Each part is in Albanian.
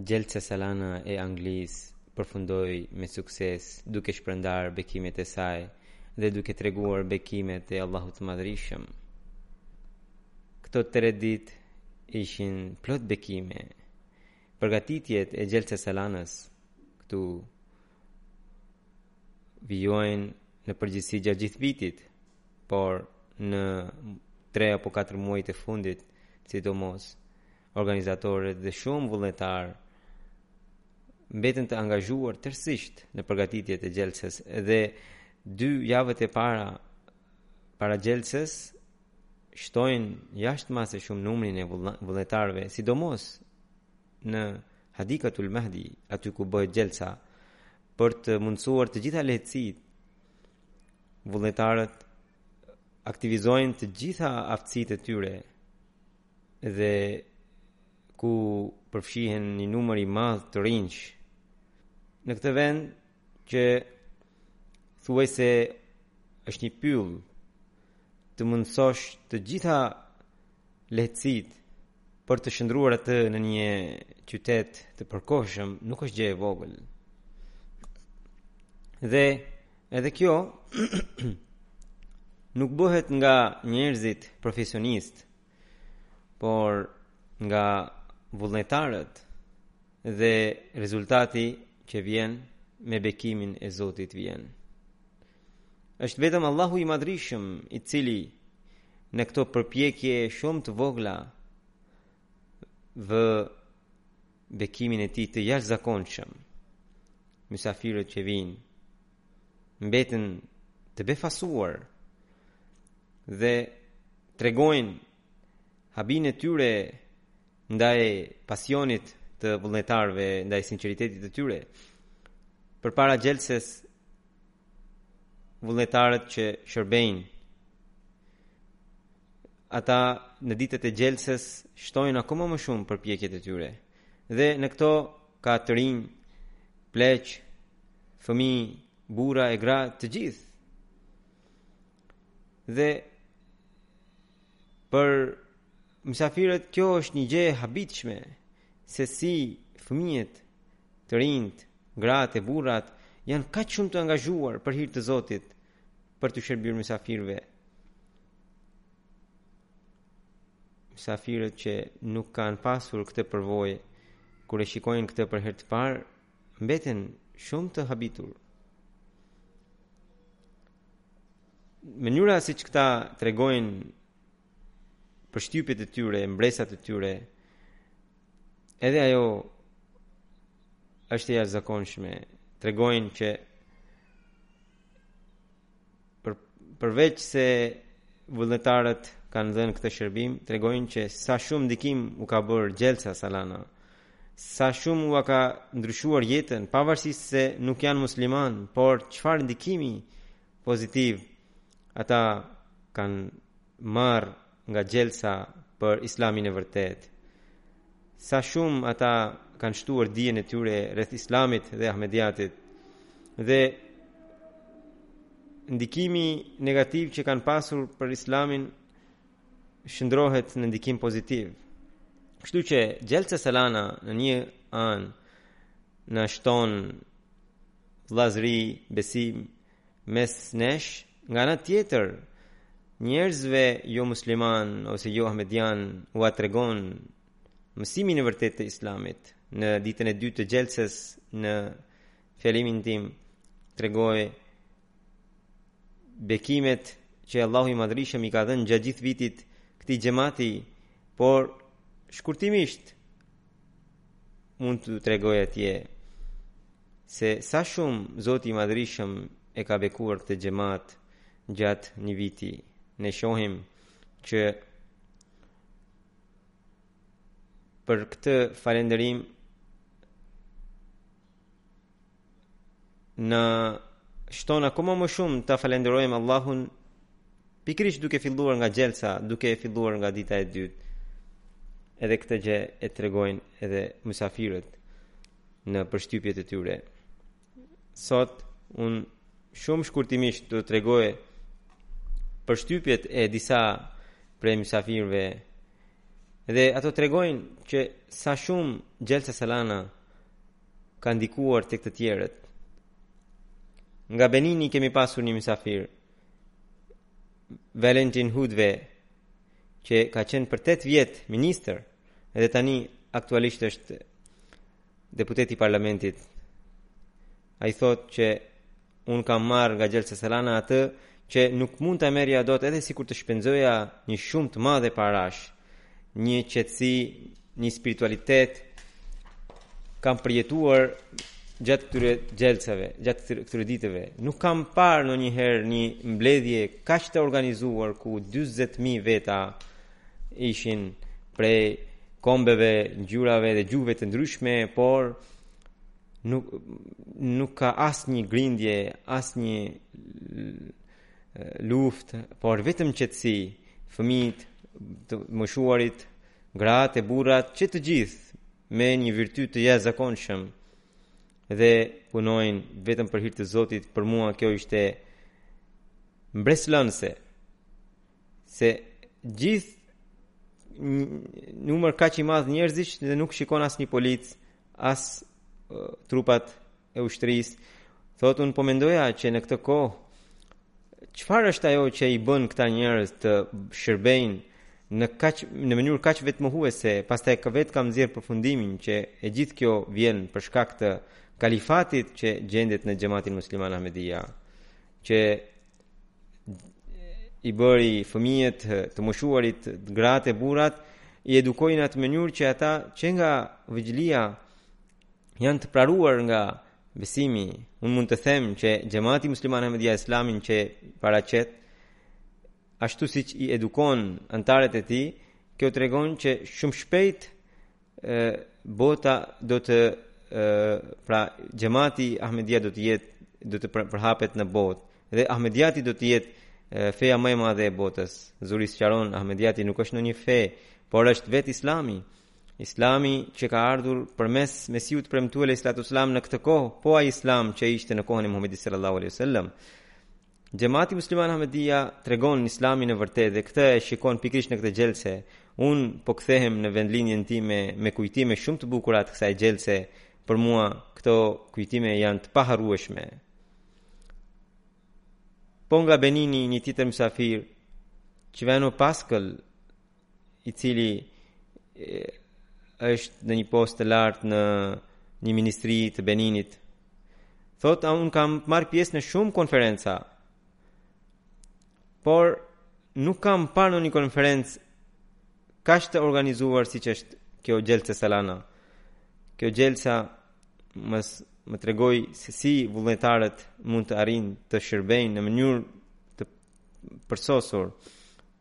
Xhelsa Salana e Anglisë përfundoi me sukses duke shpërndarë bekimet e saj dhe duke treguar bekimet e Allahut të Madhërishëm. Këto tre ditë ishin plot bekime. Përgatitjet e Xhelsa Salanës këtu vijojnë në përgjithësi gjatë gjithë vitit, por në 3 apo 4 muajt e fundit, sidomos, Organizatorët dhe shumë vullnetarë mbeten të angazhuar tërësisht në përgatitjet e xhelsës dhe dy javët e para para xhelsës shtojnë jashtë masë shumë numrin e vullnetarëve, sidomos në Hadikatul Mahdi, aty ku bëhet xhelsa, për të mundësuar të gjitha lehtësitë, vullnetarët aktivizojnë të gjitha aftësitë e tyre, dhe ku përfshihen një numër i madh të rinjsh në këtë vend që thuajse është një pyll të mundësosh të gjitha lehtësitë për ta shndërruar atë në një qytet të përkohshëm nuk është gjë e vogël. Dhe edhe kjo nuk bëhet nga njerëzit profesionistë Por nga vullnetarët dhe rezultati që vjen me bekimin e Zotit vjen. Është vetëm Allahu i Madhërishëm i cili në këto përpjekje shumë të vogla vë bekimin e tij të jashtëzakonshëm mysafirët që vijnë mbeten të befasuar dhe tregojnë habinë e tyre ndaj pasionit të vullnetarëve, ndaj sinqeritetit të tyre. Përpara xhelsës vullnetarët që shërbejnë ata në ditët e xhelsës shtojnë akoma më shumë përpjekjet e tyre. Dhe në këto Ka të rinj, pleq, fëmijë, burra e gra, të gjithë. Dhe për mysafirët kjo është një gjë e habitshme se si fëmijët, të rinjtë, gratë e burrat janë kaq shumë të angazhuar për hir të Zotit për t'u shërbyer mysafirëve. mysafirët që nuk kanë pasur këtë përvojë kur e shikojnë këtë për herë të parë mbeten shumë të habitur. Mënyra siç këta tregojnë përshtypjet e tyre, mbresat e tyre, edhe ajo është e jashtëzakonshme. Tregojnë që Për, përveç se vullnetarët kanë dhënë këtë shërbim, tregojnë që sa shumë ndikim u ka bërë Xhelsa Salana, sa shumë u ka ndryshuar jetën, pavarësisht se nuk janë musliman, por çfarë ndikimi pozitiv ata kanë marrë nga Xhelsa për Islamin e vërtetë. Sa shumë ata kanë shtuar dijen e tyre rreth Islamit dhe Ahmediatit dhe ndikimi negativ që kanë pasur për Islamin shndërrohet në ndikim pozitiv. Kështu që Xhelsa Salana në një anë na shton vëllazëri, besim mes nesh, nga ana tjetër, njerëzve jo musliman ose jo ahmedian ua tregon mësimin e vërtetë të Islamit. Në ditën e dytë të xhelsës në fjalimin tim tregoj bekimet që Allahu i Madhërishëm i ka dhënë gjatë gjithë vitit këtij xhemati, por shkurtimisht mund të tregoj atje se sa shumë Zoti i Madhërishëm e ka bekuar këtë xhemat gjatë një viti. Ne shohim që për këtë falënderim na shton akoma më shumë ta falënderojmë Allahun pikërisht duke filluar nga xhelsa, duke filluar nga dita e dytë. Edhe këtë gjë e tregojnë edhe mysafirët në përshtypjet e tyre. Sot unë shumë shkurtimisht do të tregoj përshtypjet e disa prej mysafirëve. Dhe ato tregojnë që sa shumë xhelsa salana ka ndikuar tek të tjerët. Nga Benini kemi pasur një mysafir, Valentin Hudve, që ka qenë për 8 vjet ministër dhe tani aktualisht është deputet i parlamentit. Ai thotë që Unë kam marrë nga Xhelsa Salana atë që nuk mund ta merrja dot edhe sikur të shpenzoja një shumë të madhe parash, një qetësi, një spiritualitet, kam përjetuar gjatë këtyre xhelsave, gjatë këtyre ditëve. Nuk kam parë ndonjëherë një mbledhje kaq të organizuar ku 20.000 veta ishin prej kombeve, ngjyrave dhe gjuhëve të ndryshme, por nuk nuk ka asnjë grindje, asnjë luftë, por vetëm qetësi, fëmijët, të moshuarit, gratë e burrat, që të gjithë me një virtyt të jashtëzakonshëm dhe punojnë vetëm për hir të Zotit, për mua kjo ishte mbresëlënëse. se gjithë numër kaq i madh njerëzish dhe nuk shikon as një polic, as trupat e ushtrisë. Thotë unë po mendoja që në këtë kohë, çfarë është ajo që i bën këta njerëz të shërbejnë në kaq në mënyrë kaq vetmohuese, pastaj ka vetë kam nxjerr përfundimin që e gjithë kjo vjen për shkak të kalifatit që gjendet në xhamatin musliman Ahmedia, që i bëri fëmijët të moshuarit, gratë e burrat, i edukoi në atë mënyrë që ata që nga vegjëlia janë të praruar nga besimi. Unë mund të them që xhamati musliman Ahmedia Islamin që paraqet ashtu siç i edukon anëtarët e tij, kjo tregon që shumë shpejt bota do të pra xhamati Ahmedia do të jetë do të pra, përhapet në botë dhe Ahmediati do të jetë feja më e madhe e botës. Huzuri sqaron Ahmediati nuk është ndonjë fe, por është vetë Islami. Islami që ka ardhur përmes Mesihut të premtuar alejhis salatu vesselam në këtë kohë, po ai Islam që ishte në kohën e Muhamedit sallallahu alaihi wasallam. Xhamati Musliman Ahmedija tregon Islamin e vërtetë dhe këtë e shikon pikërisht në këtë xhelse. Unë po kthehem në vendlindjen time me kujtime shumë të bukura të kësaj xhelse. Për mua këto kujtime janë të paharrueshme. Po nga Benini një tjetër mysafir që Venu Paskël i cili është në një post të lartë në një ministri të Beninit. Thotë, a unë kam marrë pjesë në shumë konferenca, por nuk kam parë ndonjë konferencë kaq të organizuar siç është kjo Xhelse Salana. Kjo xhelsa më, më tregoi se si vullnetarët mund të arrijnë të shërbejnë në mënyrë të përsosur.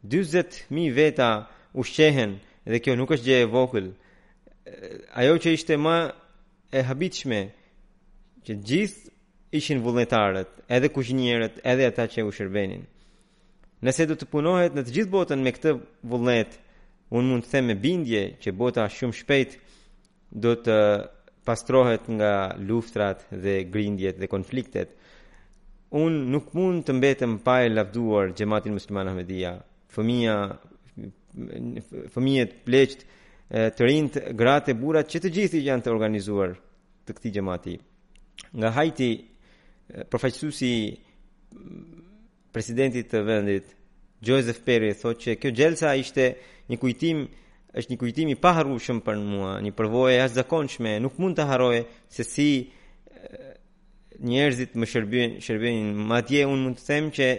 40.000 veta ushqehen dhe kjo nuk është gjë e vogël. Ajo që ishte më e habitshme që të gjithë ishin vullnetarët, edhe kuzhinierët, edhe ata që u shërbenin. Nëse do të punohet në të gjithë botën me këtë vullnet, unë mund të them me bindje që bota shumë shpejt do të pastrohet nga luftrat dhe grindjet dhe konfliktet. Unë nuk mund të mbetem pa e lavduar xhematin musliman Ahmedia, fëmija, fëmijet pleqt, të rinjt, gratë e burat që të gjithë janë të organizuar të këtij xhemati. Nga Haiti, përfaqësuesi i presidentit të vendit, Joseph Perry thotë që kjo xhelsa ishte një kujtim është një kujtim i paharrueshëm për mua, një përvojë e jashtëzakonshme, nuk mund ta harroj se si njerëzit më shërbyen, shërbyen madje un mund të them që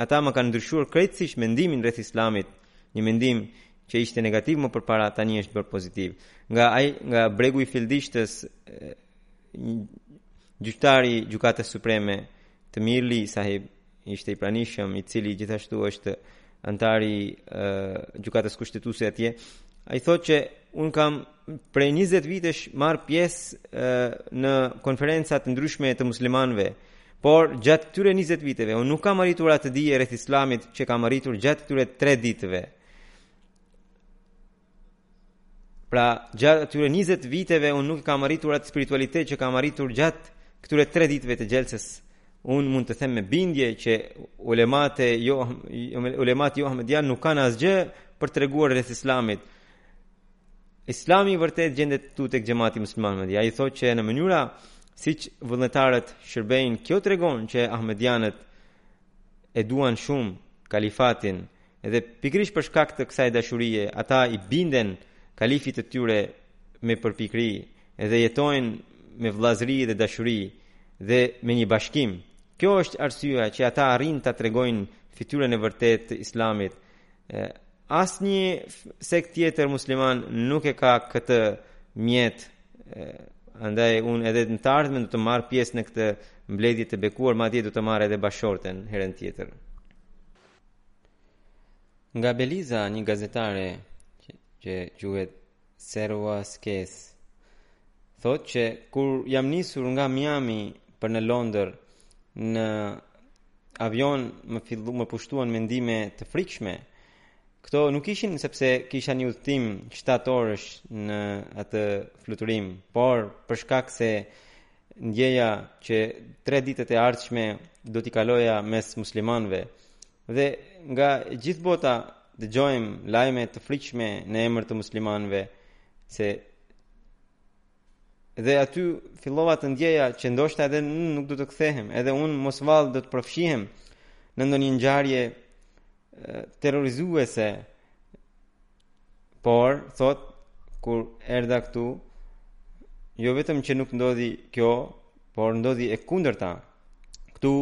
ata më kanë ndryshuar krejtësisht mendimin rreth islamit, një mendim që ishte negativ më përpara tani është bërë pozitiv. Nga Bregu i Fildishtë gjyqtari i Gjykatës Supreme Tmirli Sahib ishte i pranishëm, i cili gjithashtu është anëtar i Gjykatës Kushtetuese atje. Ai thotë që un kam prej 20 vitesh marr pjesë në konferenca të ndryshme të muslimanëve. Por gjatë këtyre 20 viteve un nuk kam arritur atë dije rreth Islamit që kam arritur gjatë këtyre 3 ditëve. Pra, gjatë atyre 20 viteve unë nuk kam arritur atë spiritualitet që kam arritur gjatë këtyre 3 ditëve të xhelsës. Unë mund të them me bindje që ulemat joahmedian nuk kanë asgjë për të treguar rreth islamit. Islami i vërtet gjendet këtu tek xhamati musliman Ahmedia. Ai thotë që mënyra siç vullnetarët shërbejnë, kjo tregon që ahmedianët e duan shumë kalifatin, Edhe pikërisht për shkak të kësaj dashurie, ata i binden kalifit të tyre me përpikëri dhe jetojnë me vëllazëri dhe dashuri dhe me një bashkim. Kjo është arsyeja që ata arrijnë ta tregojnë fytyrën e vërtetë të Islamit. Asnjë sekt tjetër musliman nuk e ka këtë mjet. Andaj unë edhe në të ardhmen do të marr pjesë në këtë mbledhje të bekuar, madje do të marr edhe bashkëshorten herën tjetër. Nga Beliza, një gazetare që quhet Serwa Skes, thot që kur jam nisur nga Miami për në Londër, në avion më fillu më pushtuan mendime të frikshme. Këto nuk ishin sepse kisha një udhëtim 7 orësh në atë fluturim, por për shkak se Ndjeja që tre ditët e ardhshme do t'i kaloja mes muslimanëve dhe nga gjithë bota dëgjojmë lajme të frikshme në emër të muslimanëve se dhe aty fillova të ndjeja që ndoshta edhe unë nuk do të kthehem, edhe unë mos vallë do të përfshihem në ndonjë ngjarje terrorizuese Por, thotë, kur erdha këtu, jo vetëm që nuk ndodhi kjo, por ndodhi e kundërta. Këtu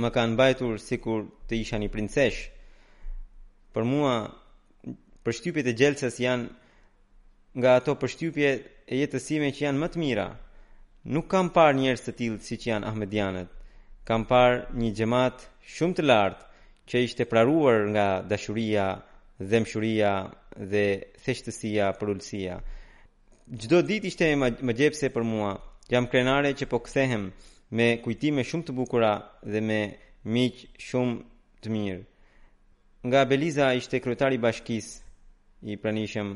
më kanë mbajtur sikur të isha një princeshë. Për mua, përshtypjet e xhelsës janë nga ato përshtypje të jetës sime që janë më të mira. Nuk kam parë njerëz të tillë siç janë ahmedianët. Kam parë një xhamat shumë të lartë që ishte praruar nga dashuria, dhembshuria dhe thjeshtësia, përulësia. Çdo ditë ishte magjepsëse për mua. Jam krenare që po kthehem me kujtime shumë të bukura dhe me miq shumë të mirë. Nga Beliza ishte kryetari i bashkisë i pranishëm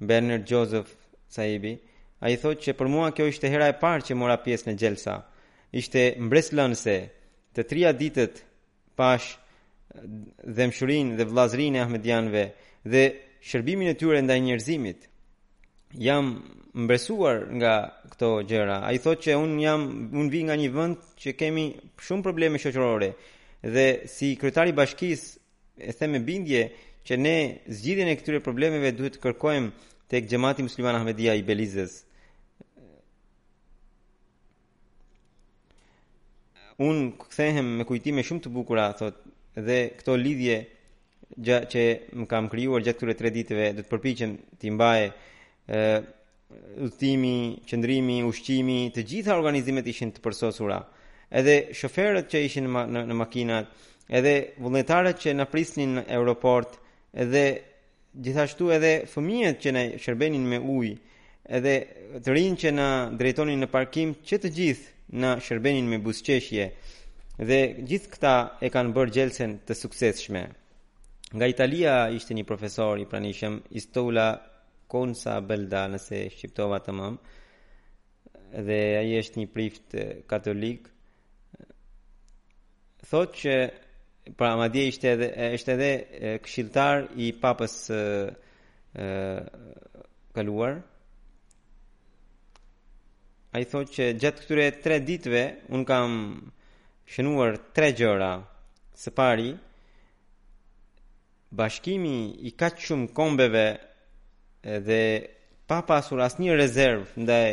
Bernard Joseph sahibi, ai thotë që për mua kjo ishte hera e parë që mora pjesë në xhelsa. Ishte mbresëlënëse, të tria ditët pashë dhembshurinë dhe vëllazërinë e ahmedianëve dhe shërbimin e tyre ndaj njerëzimit. Jam mbresuar nga këto gjëra. Ai thotë që unë jam, unë vij nga një vend që kemi shumë probleme shoqërore dhe si kryetar i bashkisë E them me bindje që ne zgjidhjen e këtyre problemeve duhet ta kërkojmë tek xhamati musliman Ahmedia i Belizës. Unë kthehem me kujtime shumë të bukura, thotë, dhe këto lidhje gja, që më kam krijuar gjatë këtyre 3 ditëve do të përpiqem t'i mbaj ë Udhëtimi, qëndrimi, ushqimi, të gjitha organizimet ishin të përsosura. Edhe shoferët që ishin në, në, në makinat, edhe vullnetarët që na prisnin në aeroport, edhe gjithashtu edhe fëmijët që na shërbenin me ujë, edhe të rinjtë që na drejtonin në parkim, që të gjithë na shërbenin me buzëqeshje. Dhe gjithë këta e kanë bërë xhelsen të suksesshme. Nga Italia ishte një profesor i pranishëm, Istola Konë sa belda nëse shqiptova tamam, dhe ai është një prift katolik thotë që pra madje ishte edhe është edhe këshilltar i papës së kaluar ai thotë që gjatë këtyre 3 ditëve unë kam shënuar 3 gjëra së pari Bashkimi i kaq shumë kombeve dhe pa pasur asnjë rezervë ndaj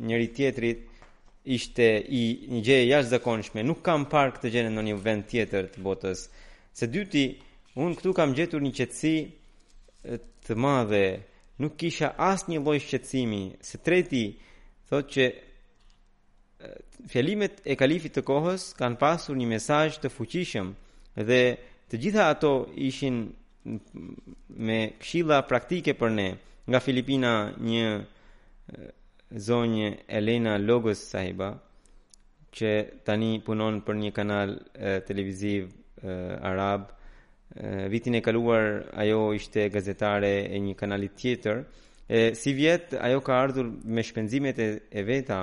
njëri-tjetrit ishte një gjë e jashtëzakonshme. Nuk kam parë këtë gjë në ndonjë vend tjetër të botës. Së dyti, unë këtu kam gjetur një qetësi të madhe. Nuk kisha asnjë lloj shqetësimi. Së treti, thotë që Fjalimet e kalifit të kohës kanë pasur një mesazh të fuqishëm dhe të gjitha ato ishin me këshilla praktike për ne nga Filipina një zonjë Elena Logos sahiba që tani punon për një kanal e, televiziv e, arab Vitin e kaluar ajo ishte gazetare e një kanali tjetër. E, sivjet ajo ka ardhur me shpenzimet e, e veta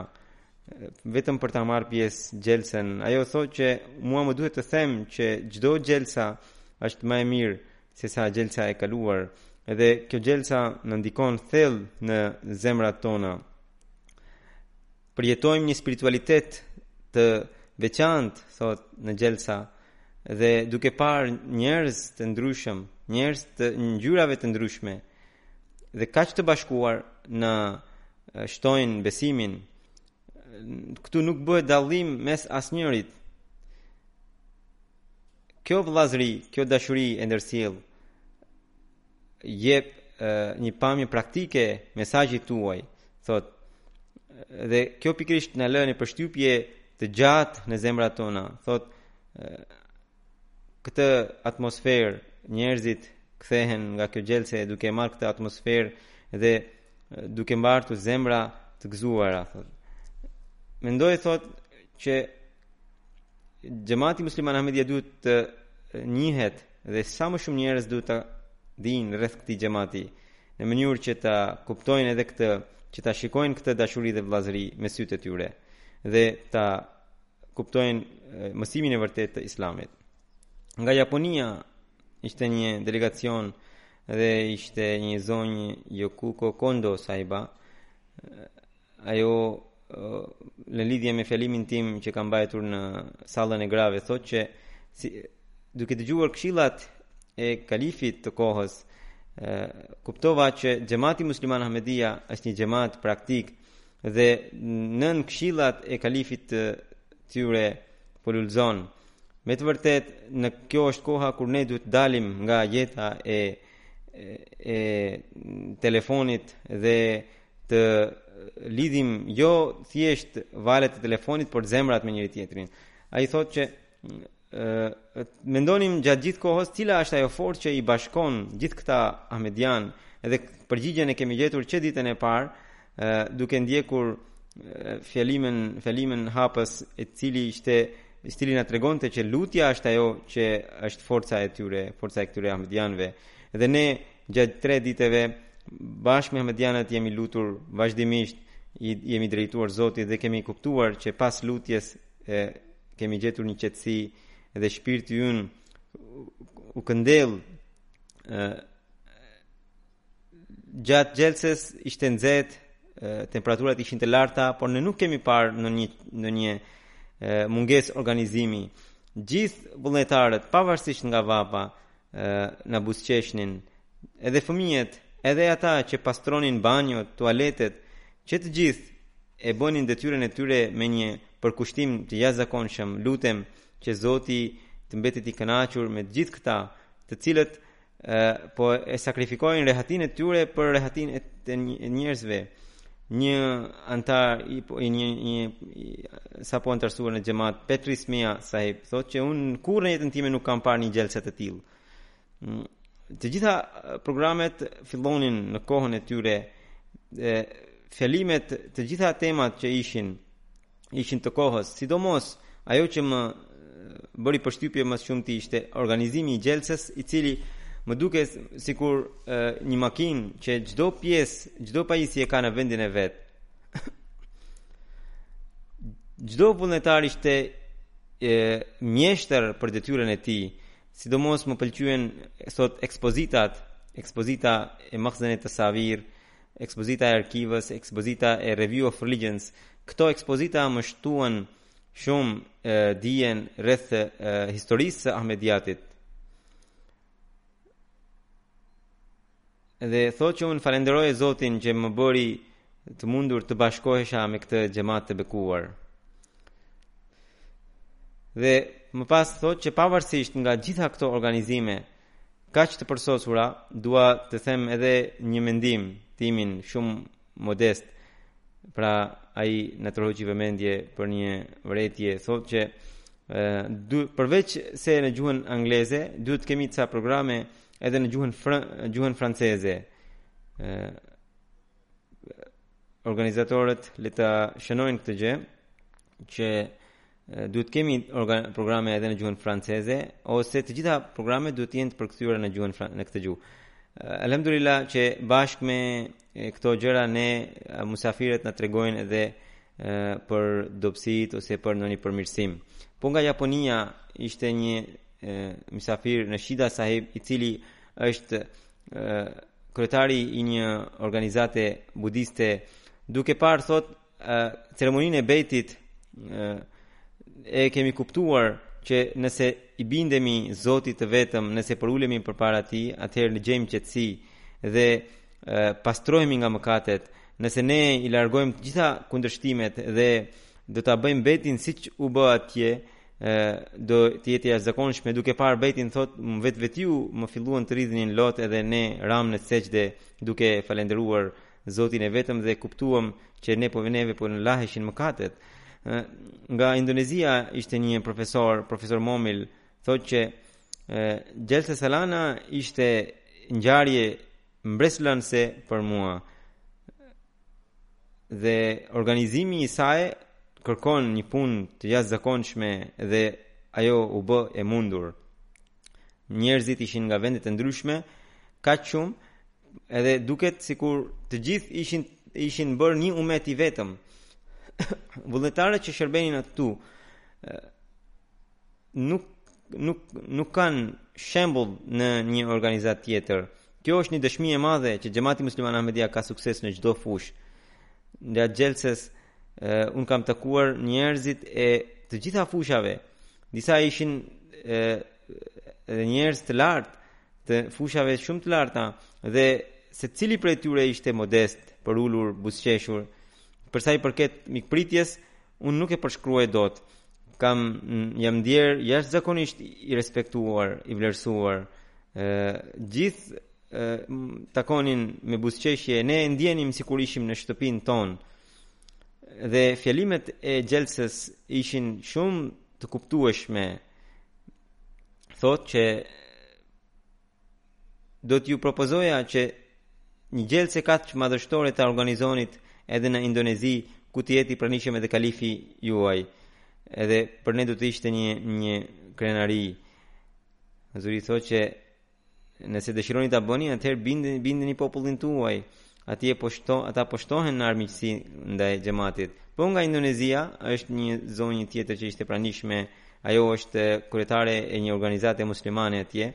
vetëm për ta marrë pjesë xhelsën. Ajo thotë që mua më duhet të them që çdo xhelsa është më e mirë sesa xhelsa e kaluar. Edhe kjo xhelsa na ndikon thellë në zemrat tona. Përjetojmë një spiritualitet të veçantë, thotë në Xhelsa, dhe duke parë njerëz të ndryshëm, njerëz të ngjyrave të ndryshme dhe kaq të bashkuar na shtojnë besimin. Këtu nuk bëhet dallim mes asnjërit. Kjo vëllazëri, kjo dashuri e ndërsjellë jep një pamje praktike mesazhit tuaj, thotë. Dhe kjo pikërisht na lë një përshtypje të gjatë në zemrat tona, thotë. Këtë atmosferë njerëzit kthehen nga kjo xhelsa duke marrë këtë atmosferë dhe duke mbartur zemra të gëzuara, thotë. Mendoj thotë që Xhemati musliman Ahmedia duhet të njihet dhe sa më shumë njerëz duhet të dinë rreth këtij xhemati në mënyrë që ta kuptojnë edhe këtë, që ta shikojnë këtë dashuri dhe vëllazëri me sytë e tyre dhe ta kuptojnë mësimin e vërtetë të Islamit. Nga Japonia ishte një delegacion dhe ishte një zonjë Yokuko Kondo Sahiba Ajo në lidhje me fjalimin tim që kam mbajtur në sallën e grave, thotë që si, duke dëgjuar këshillat e kalifit të kohës, e, kuptova që xhemati musliman Ahmedia është një xhemat praktik dhe nën këshillat e kalifit të tyre po lulëzon. Me të vërtetë, në kjo është koha kur ne duhet të dalim nga jeta e, e, e telefonit dhe të lidhim jo thjesht valët e telefonit, por zemrat me njëri-tjetrin. Ai thotë që e, mendonim gjatë gjithë kohës cila është ajo forcë që i bashkon gjithë këta Ahmedianë edhe përgjigjen e kemi gjetur që ditën e parë e, duke ndjekur fjalimin, fjalimin hapës e cili ishte i cili na tregonte që lutja është ajo që është forca e tyre, forca e këtyre Ahmedianëve. Dhe ne Gjatë tre ditëve, bashkë me ahmedianët jemi lutur vazhdimisht, i jemi drejtuar Zotit dhe kemi kuptuar që pas lutjes e, kemi gjetur një qetësi dhe shpirti ynë u këndell gjatë xhelses ishte nxehtë temperaturat ishin të larta por ne nuk kemi parë ndonjë, ndonjë mungesë organizimi gjithë vullnetarët pavarësisht nga vapa na buzëqeshnin edhe fëmijët edhe ata që pastronin banjot, tualetet që të gjithë e bënin detyrën e tyre me një përkushtim të jashtëzakonshëm lutem që Zoti të mbetet i kënaqur me të gjithë këta të cilët e, po e sakrifikojnë rehatinë e tyre për rehatinë e të njerëzve Një anëtar i po, një një sapo anëtarësuar në xhamat Petris Mia sahib thotë që unë kurrë në jetën time nuk kam parë një xhelse të tillë. Mm, të gjitha programet fillonin në kohën e tyre. Fjalimet, të gjitha temat që ishin ishin të kohës, sidomos ajo që më bëri përshtypje më shumti ishte organizimi i xhelses i cili më dukej sikur e, një makinë që çdo pjesë, çdo pajisje e ka në vendin e vet çdo vullnetar ishte e, mjeshtër për detyrën e tij sidomos më pëlqyen, thotë, ekspozitat ekspozita e Makhzan-e-Tasavir ekspozita e arkivës, ekspozita e Review of Religions, këto ekspozita më shtuan shumë e, dijen rreth e, historisë së Ahmediatit. Dhe thotë që unë falënderoj e Zotin që më bëri të mundur të bashkohesha me këtë xhemat të bekuar. Dhe më pas thotë që pavarësisht nga gjitha këto organizime, Kaq të përsosura, dua të them edhe një mendim timin shumë modest. Pra, ai na tërhoqi vëmendjen për një vërejtje, thotë që ë përveçse në gjuhën angleze, duhet të kemi ca programe edhe në gjuhën fr gjuhën franceze. ë organizatorët le ta shënojnë këtë gjë që Duhet të kemi programe edhe në gjuhën franceze ose të gjitha programet duhet të jenë të përkthyera në gjuhën në këtë gjuhë. Alhamdulillah që bashkë me këto gjëra ne musafirët na tregojnë edhe për dobësitë ose për ndonjë përmirësim. Po nga Japonia ishte një mysafir Nishida Sahib i cili është kryetari i një organizate budiste duke parë thotë ceremoninë e bejtit e kemi kuptuar që nëse i bindemi Zotit të vetëm, nëse përulemi përpara tij, atëherë ne gjejmë qetësi dhe pastrohemi nga mëkatet, nëse ne i largojmë të gjitha kundërshtimet dhe do ta bëjmë bejtin siç u bë atje, do të jetë jashtëzakonshme duke parë bejtin thotë më vetvetiu më filluan të rridhnin lot edhe ne ramë në sexhde duke falënderuar Zotin e vetëm dhe kuptuam që ne po neve po na laheshin mëkatet. Nga Indonezia ishte një profesor, profesor Momil, thotë që Xhelsa Salana ishte ngjarje mbresëlënëse për mua. Dhe organizimi i saj kërkon një punë të jashtëzakonshme dhe ajo u bë e mundur. Njerëzit ishin nga vendet e ndryshme, kaq shumë, Edhe duket sikur të gjithë ishin ishin bërë një ummet i vetëm. Vullnetarët që shërbenin aty nuk nuk nuk kanë shembull në një organizatë tjetër. Kjo është një dëshmi e madhe që xhemati musliman Ahmedia ka sukses në çdo fushë. Gjatë xhelsës uh, unë kam takuar njerëzit e të gjitha fushave. Disa ishin uh, dhe njerëz të lartë, të fushave shumë të larta dhe secili prej tyre ishte modest, përulur, buzëqeshur. Për sa i përket mikpritjes, unë nuk e përshkruaj dot. Kam jam ndier jashtëzakonisht i respektuar, i vlerësuar. Të gjithë takonin me buzëqeshje, ne e ndjenim sikur ishim në shtëpinë tonë. Dhe fjalimet e xhelsës ishin shumë të kuptueshme thotë që do t'ju propozoja që një xhelsë kaq madhështore ta organizonit edhe në Indonezi, ku të jetë i pranishëm edhe kalifi juaj, edhe për ne do të ishte një, një krenari. Hazuri thotë që Nëse dëshironi ta bëni, atëherë bindeni bindeni popullin tuaj. Atje po shto, ata po shtohen në armiqësi ndaj xhamatit. Po nga Indonezia është një zonjë tjetër që ishte e pranishme. Ajo është kryetare e një organizate muslimane atje.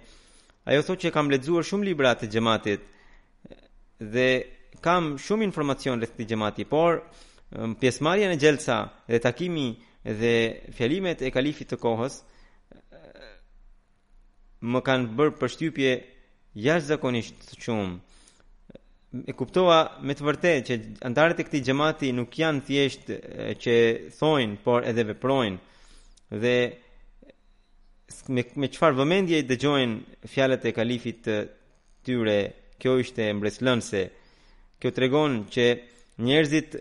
Ajo thotë që kam lexuar shumë libra të xhamatit dhe kam shumë informacion rreth këtij xhamati, por pjesëmarrja në xhelsa dhe takimi dhe fjalimet e kalifit të kohës më kanë bërë përshtypje jashtëzakonisht shumë. E kuptova me të vërtetë që anëtarët e këtij xhamati nuk janë thjesht që thojnë, por edhe veprojnë. Dhe me me çfarë vëmendje i dëgjojnë fjalët e kalifit të, tyre. Kjo ishte mbresëlënëse. Kjo tregon që njerëzit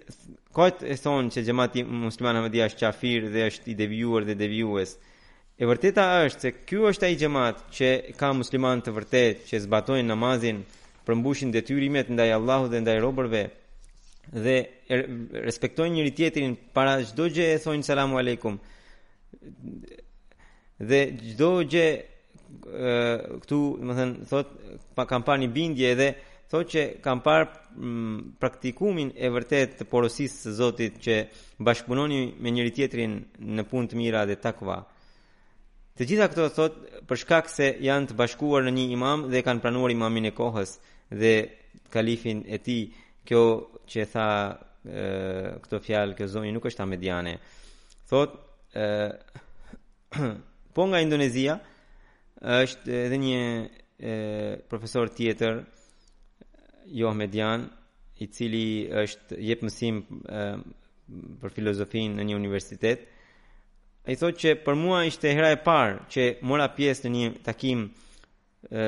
kot e thonë që xhamati musliman Ahmedia është qafir dhe është i devijuar dhe devijues. E vërteta është se ky është ai xhamat që ka muslimanë të vërtetë që zbatojnë namazin, përmbushin detyrimet ndaj Allahut dhe ndaj robërve dhe er, respektojnë njëri-tjetrin para çdo gjëje thonë selam aleikum. Dhe çdo gjë këtu, domethënë, thotë, pa kam parë një bindje dhe thotë që kam parë mm, praktikumin e vërtetë të porosisë së Zotit që bashkëpunoni me njëri-tjetrin në punë të mira dhe takva. Të gjitha këto thotë për shkak se janë të bashkuar në një imam dhe kanë pranuar imamin e kohës dhe kalifin e tij. Kjo që tha këto fjalë, kjo zonjë nuk është ahmediane. Thotë po nga Indonezia është edhe një profesor tjetër joahmedian i cili është jep mësim për filozofinë në një universitet ai thotë që për mua ishte hera e parë që mora pjesë në një takim e,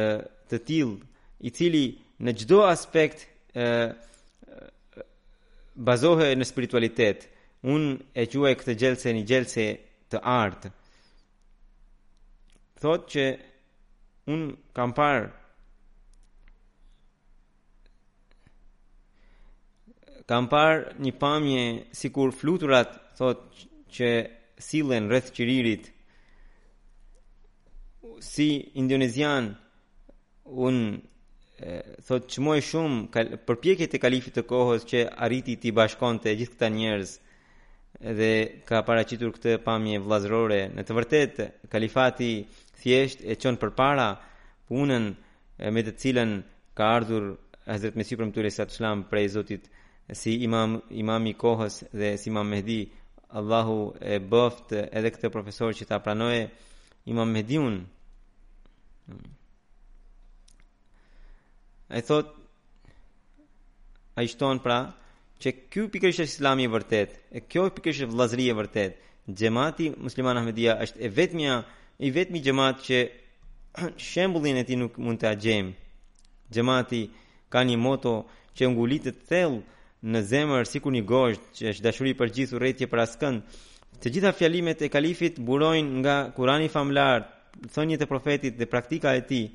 të tillë i cili në çdo aspekt e, bazohet në spiritualitet. Unë e quaj këtë xhelse një xhelse të artë. Thotë që unë kam parë kam parë një pamje sikur fluturat thotë që sillen rreth qiririt si indonezian unë thotë çmoj shumë përpjekjet e kalifit të kohës që arriti t'i bashkonte gjithë këta njerëz dhe ka paraqitur këtë pamje vllazërore në të vërtetë kalifati thjesht e çon përpara punën me të cilën ka ardhur Hazret Mesihu i Premtuar alejhi selam prej Zotit si imam imam i kohës dhe si imam Mehdi Allahu e bëft edhe këtë profesor që ta pranojë imam Mehdiun Ai thot ai shton pra që ky pikërisht është Islami i vërtet, e kjo pikërisht është vëllazëria e vërtet. Xhamati musliman Ahmedia është e vetmja i vetmi xhamat që shembullin e tij nuk mund ta gjejmë. Xhamati ka një moto që ngulitet thellë në zemër sikur një gozhdë që është dashuri për gjithë urrejtje për askënd. Të gjitha fjalimet e kalifit burojnë nga Kurani famëlartë, thëniet e profetit dhe praktika e tij.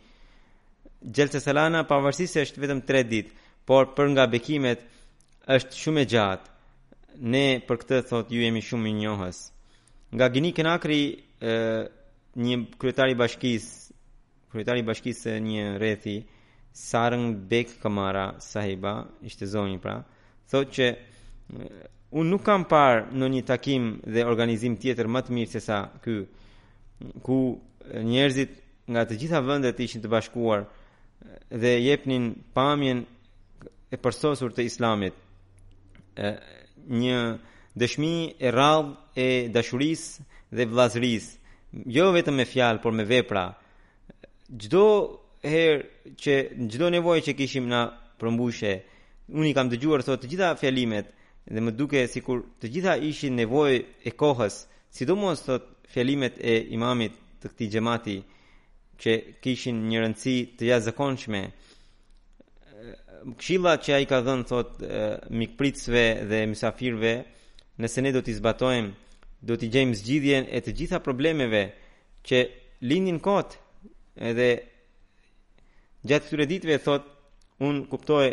Xhelsa Salana, pavarësisht se është vetëm 3 ditë, por për nga bekimet është shumë e gjatë. Ne për këtë thot ju jemi shumë mirënjohës. Nga Gini Konakri, një kryetar i bashkisë, kryetar i bashkisë së një rrethi, Sarën Bek Kamara Sahiba, ishte zonjë pra, thot që unë nuk kam parë ndonjë takim dhe organizim tjetër më të mirë se sa ky ku njerëzit nga të gjitha vendet ishin të bashkuar dhe jepnin pamjen e përsosur të islamit e, një dëshmi e rrallë e dashurisë dhe vëllazërisë jo vetëm me fjalë por me vepra çdo herë që çdo nevojë që kishim na përmbushej unë i kam dëgjuar thotë të gjitha fjalimet dhe më dukej sikur të gjitha ishin nevojë e kohës Sidomos thotë fjalimet e imamit të këtij xhamati që kishin një rëndësi të jashtëzakonshme. Këshilla që ai ka dhënë thot mikpritësve dhe mysafirëve, nëse ne do t'i zbatojmë, do t'i gjejmë zgjidhjen e të gjitha problemeve që lindin kot edhe Gjatë këtyre ditëve thot, un kuptova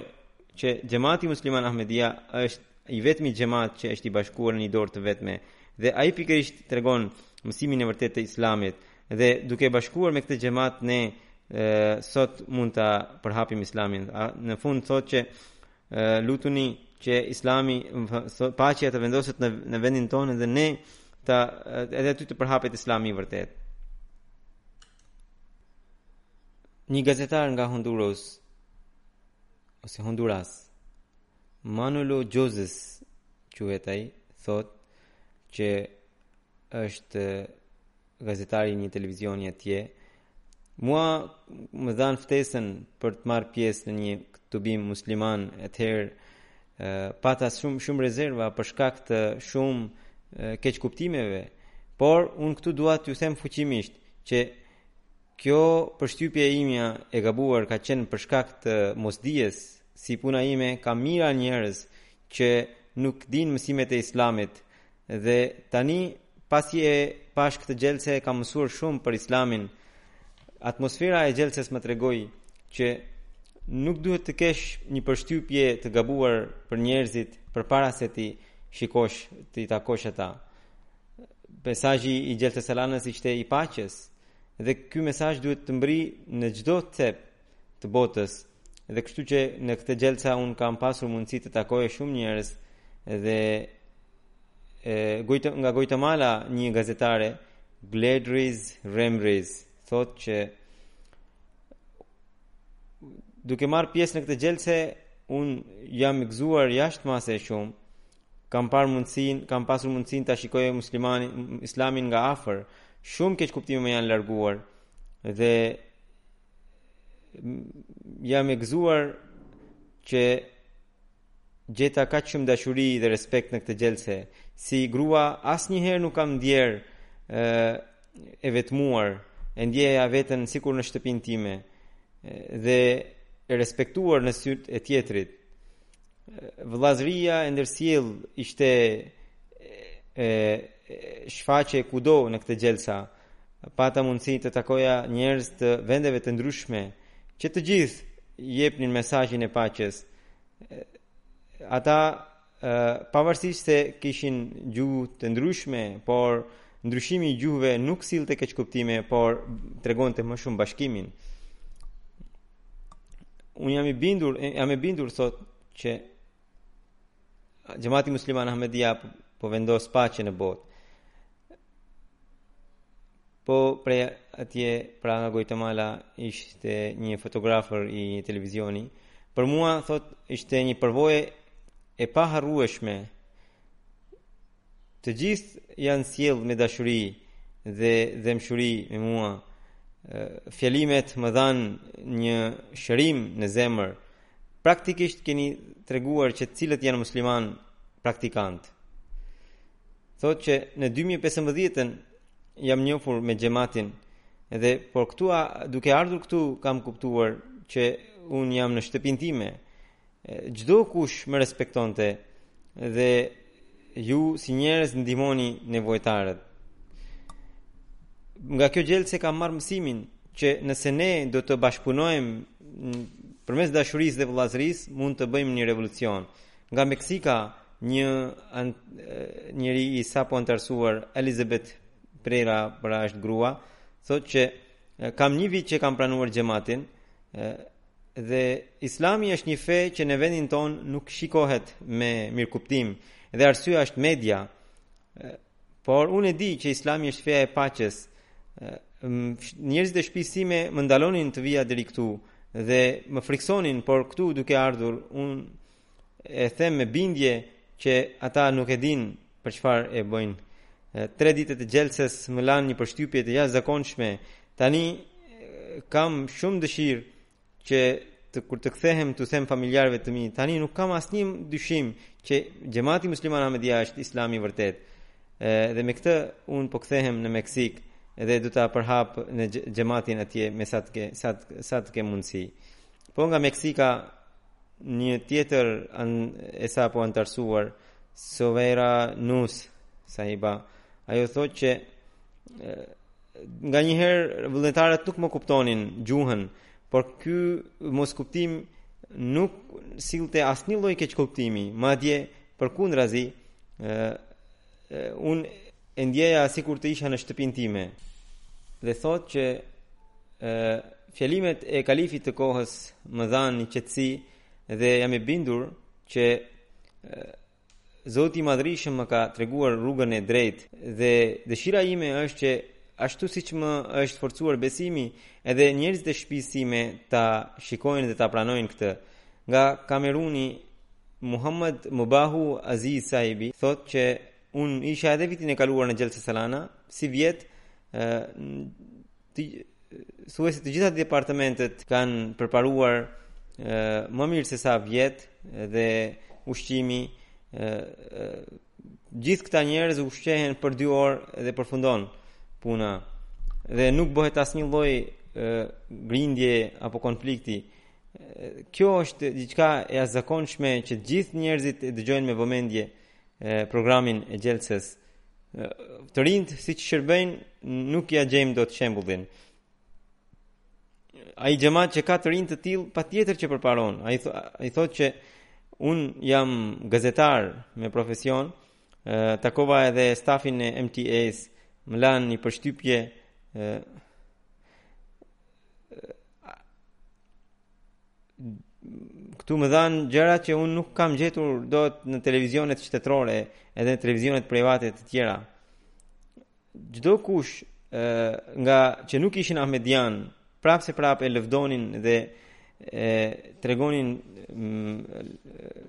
që xhamati musliman Ahmedia është i vetmi xhamat që është i bashkuar nën një dorë të vetme dhe ai pikërisht tregon mësimin e vërtetë të Islamit dhe duke u bashkuar me këtë xhamat ne e, sot mund ta përhapim Islamin. A, në fund thot që e, lutuni që Islami paqja të vendoset në në vendin tonë dhe ne ta edhe aty të përhapet Islami i vërtetë. Një gazetar nga Honduras ose Honduras, Manolo Joses, quhet ai, thotë që është gazetar i një televizioni atje, mua më dhanë ftesën për të marrë pjesë në një tubim musliman, atëherë, pata shumë shumë rezerva për shkak të shumë keqkuptimeve, por unë këtu dua t'ju them fuqimisht, që kjo përshtypje e imja e gabuar ka qenë për shkak të mosdijes, si puna ime ka mijëra njerëz që nuk dinë mësimet e Islamit dhe tani pasi e pashë këtë xhelse kam mësuar shumë për Islamin. Atmosfera e xhelses më tregoi që nuk duhet të kesh një përshtypje të gabuar për njerëzit përpara se t'i shikosh, t'i takosh ata. mesazhi i Xhelsa Salanës ishte i paqes dhe ky mesazh duhet të mbërrijë në çdo cep të botës dhe kështu që në këtë xhelsa unë kam pasur mundësi të takoj shumë njerëz dhe e Guate nga Guatemala një gazetare Gladis Ramirez thotë që duke marrë pjesë në këtë xhelse unë jam gëzuar jashtë mase shumë Kam parë mundësinë, kam pasur mundësinë ta shikoj muslimanin, islamin nga afër. Shumë keqkuptime më janë larguar dhe jam e gëzuar që gjeta kaq shumë dashuri dhe respekt në këtë xhelse. Si grua asnjëherë nuk jam ndjerë e vetmuar, e ndieja veten sikur në shtëpinë time dhe e respektuar në sytë e tjetrit. Vëllazëria e ndërsjellë ishte e shfaqur kudo në këtë xhelsa. Pata mundësi të takoja njerëz të vendeve të ndryshme, që të gjithë jepnin mesazhin e paqes. Ata pavarësisht se kishin gjuhë të ndryshme, por ndryshimi i gjuhëve nuk sillte keqkuptime, por tregonte më shumë bashkimin. unë jam i bindur, jam e bindur thotë që xhamati musliman Ahmedia po, po vendos paqe në botë. Po prej atje pra nga Guatemala ishte një fotografer i një televizioni. Për mua thotë ishte një përvojë e paharrueshme Të gjithë janë sjellë me dashuri dhe dhembshuri me mua. Fjalimet më dhanë një shërim në zemër. Praktikisht keni treguar që cilët janë muslimanë praktikantë. Thotë që në 2015-ën jam njohur me xhamatin dhe por këtu duke ardhur këtu kam kuptuar që unë jam në shtëpinë time. Çdokush më respektonte dhe ju si njerëz ndihmoni nevojtarët. Nga kjo xhelse kam marrë mësimin që nëse ne do të bashkëpunojmë përmes dashurisë dhe vëllazërisë mund të bëjmë një revolucion. Nga Meksika, një njeri i sapo anëtarësuar Elizabeth Prera, pra është grua, thotë që kam një vit që kam pranuar xhamatin, Dhe Islami është një fe që në vendin tonë nuk shikohet me mirëkuptim dhe arsyeja është media. Por unë e di që Islami është feja e paqes. Njerëzit e shpisë sime më ndalonin të vija deri këtu dhe më frikësonin, por këtu duke ardhur unë e them me bindje që ata nuk e dinë për çfarë e bëjnë. Tre ditët e xhelses më lanë një përshtypje të jashtëzakonshme. Tani kam shumë dëshirë që të kur të kthehem t'u them familjarëve të mi, tani nuk kam asnjë dyshim që xhamati musliman Ahmedia është Islami i vërtetë. Dhe me këtë unë po kthehem në Meksikë dhe do ta përhap xhamatin atje me sa të ke sa të, sa të ketë mundësi. Po nga Meksika një tjetër an, e sapo anëtarësuar Sovera Nus sahiba ajo thotë që nganjëherë vullnetarët nuk më kuptonin gjuhën por ky moskuptim nuk sillte asnjë lloj keqkuptimi madje përkundrazi Unë e ndjeja sikur të isha në shtëpinë time dhe thotë që e, fjalimet e kalifit të kohës më dhanë një qetësi dhe jam e bindur që e, Zoti i madhërishëm më ka treguar rrugën e drejtë dhe dëshira ime është që ashtu siç më është forcuar besimi edhe njerëzit e shpisë sime ta shikojnë dhe ta pranojnë këtë nga Kameruni Muhammad Mubahu Aziz Sahibi thotë që unë isha edhe vitin e kaluar në Xhelsa Salana, sivjet, thuajse të gjitha departamentet kanë përparuar më mirë sesa vjet dhe ushqimi gjithë këta njerëz ushqehen për 2 orë dhe përfundon puna dhe nuk bëhet asnjë lloj grindje apo konflikti Kjo është diçka e jashtëzakonshme që të gjithë njerëzit e dëgjojnë me vëmendje programin e xhelses. Të rinjtë siç shërbejnë nuk ia gjejmë dot shembullin. Ai xhamat që ka të rinj të tillë patjetër që përparon. Ai ai thotë që unë jam gazetar me profesion takova edhe stafin e MTA-s, më lanë një përshtypje këtu më dhanë gjëra që unë nuk kam gjetur dot në televizionet shtetërore edhe në televizionet private të tjera. Çdokush nga që nuk ishin ahmedianë, prapëseprapë e lëvdonin dhe e tregonin mm,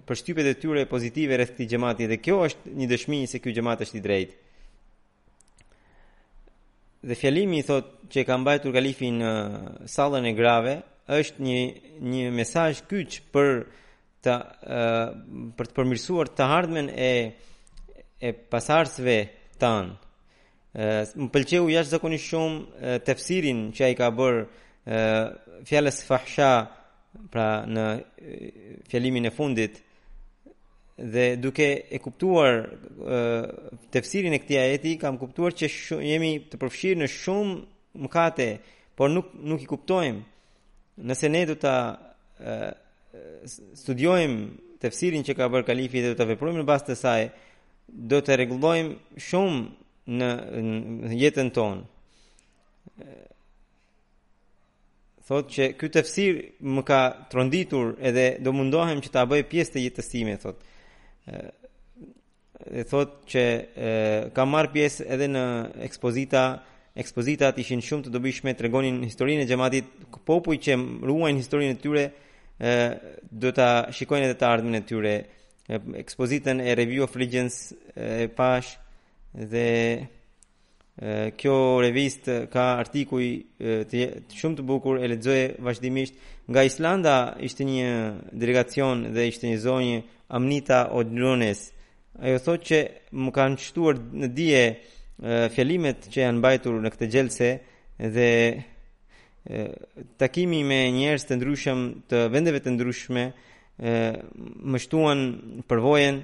përshtypjet e tyre pozitive rreth këtij xhamati dhe kjo është një dëshmi se ky xhamat është i drejtë. Dhe fjalimi i, thotë që e ka mbajtur kalifi në sallën e grave është një një mesazh kyç për të për të përmirësuar të ardhmen e e pasardhësve tanë. Më pëlqeu jashtëzakonisht shumë tefsirin që ai ka bërë fjalës fahsha pra në fjalimin e fundit dhe duke e kuptuar tefsirin e këtij ajeti kam kuptuar që jemi të përfshirë në shumë mëkate, por nuk nuk i kuptojmë. Nëse ne do ta studiojmë tefsirin që ka bërë kalifi dhe do ta veprojmë në bazë të saj, do të rregullojmë shumë në, në jetën tonë. Thotë që ky tefsir më ka tronditur edhe do mundohem që ta bëj pjesë të jetës sime, thotë. Dhe thotë që e, ka marrë pjesë edhe në ekspozita, ekspozitat ishin shumë të dobishme, tregonin historinë e xhamatit, popuj që ruajnë historinë e tyre, e, do ta shikojnë edhe të ardhmen e tyre. Ekspozitën e Review of Religions e pashë dhe Kjo revistë ka artikuj shumë të bukur e lexoj vazhdimisht. Nga Islanda ishte një delegacion dhe ishte një zonjë Amnita Odrones. Ajo thotë që më kanë shtuar në dije fjalimet që janë mbajtur në këtë xhelse dhe takimi me njerëz të ndryshëm të vendeve të ndryshme më shtuan përvojën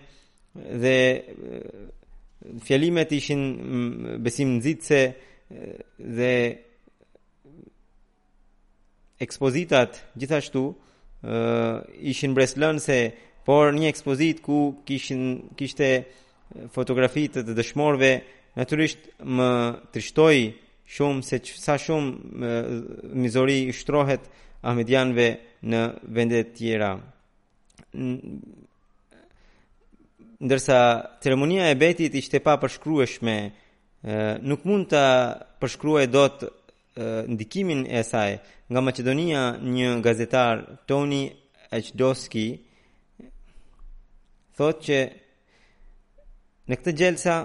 Dhe fjalimet ishin besim nxitëse dhe ekspozitat gjithashtu uh, ishin mbresëlënëse por një ekspozitë ku kishin kishte fotografitë të dëshmorëve natyrisht më trishtoi shumë se që, sa shumë uh, mizori shtrohet ahmedianëve në vendet e tjera ndërsa ceremonia e betit ishte papërshkrueshme, nuk mund ta përshkruaj dot ndikimin e saj nga Maqedonia një gazetar Toni Açdovski thotë që në këtë xhelsa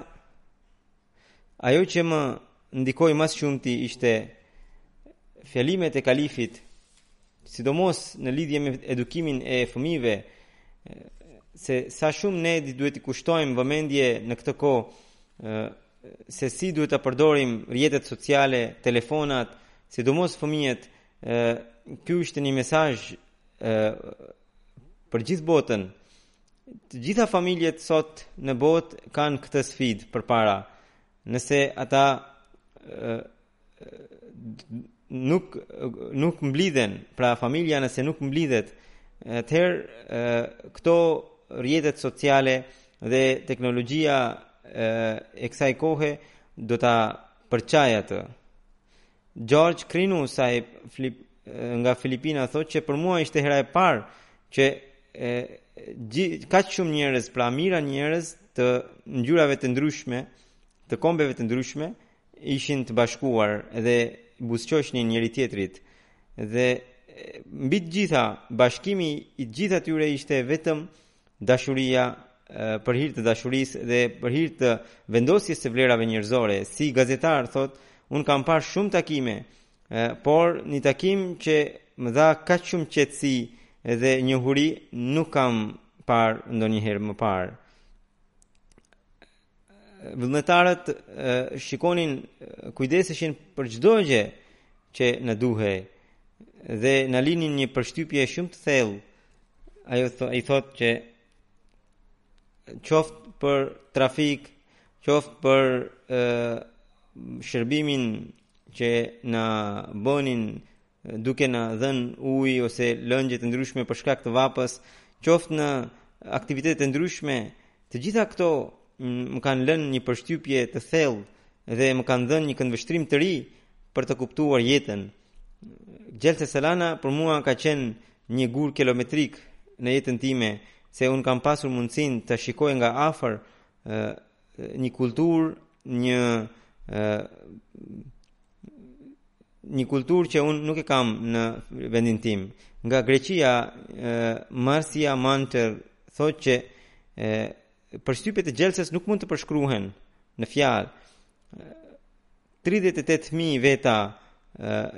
Ajo që më ndikoi më së shumti ishte fjalimet e kalifit, sidomos në lidhje me edukimin e fëmijëve, se sa shumë ne duhet t'i kushtojmë vëmendje në këtë kohë se si duhet të përdorim rrjetet sociale, telefonat, sidomos fëmijët, ky ishte një mesazh për gjithë botën Të gjitha familjet sot në botë kanë këtë sfidë përpara. Nëse ata e, nuk nuk mblidhen, pra familja nëse nuk mblidhet, atëherë këto rrjetet sociale dhe teknologjia e kësaj kohe do ta përçajë atë. George Krinu Sahib Flip, nga Filipina thotë që për mua ishte hera e parë që e, kaq shumë njerëz, pra mijëra njerëz të ngjyrave të ndryshme, të kombeve të ndryshme ishin të bashkuar dhe buzëqeshnin njëri-tjetrit. Dhe mbi të gjitha, bashkimi i të gjithë atyre ishte vetëm Dashuria për hir të dashurisë dhe për hir të vendosjes së vlerave njerëzore. Si gazetar thotë, unë kam parë shumë takime, por një takim që më dha kaq shumë qetësi dhe njohuri nuk kam parë ndonjëherë më parë. Vullnetarët shikonin, kujdeseshin për çdo gjë që na duhej dhe na linin një përshtypje shumë të thellë. Ajo thë, ai thotë që qoftë për trafik, qoftë për e, shërbimin që na bënin duke na dhënë ujë ose lëngje të ndryshme për shkak të vapës, qoftë në aktivitete të ndryshme, të gjitha këto më kanë lënë një përshtypje të thellë dhe më kanë dhënë një këndvështrim të ri për të kuptuar jetën. Xhelsa Salana për mua ka qenë një gur kilometrik në jetën time, se unë kam pasur mundësinë të shikoj nga afër një kulturë, një ë një kulturë që unë nuk e kam në vendin tim. Nga Greqia, Marsia Manter thotë që përshtypjet e Xhelsës nuk mund të përshkruhen në fjalë. 38.000 veta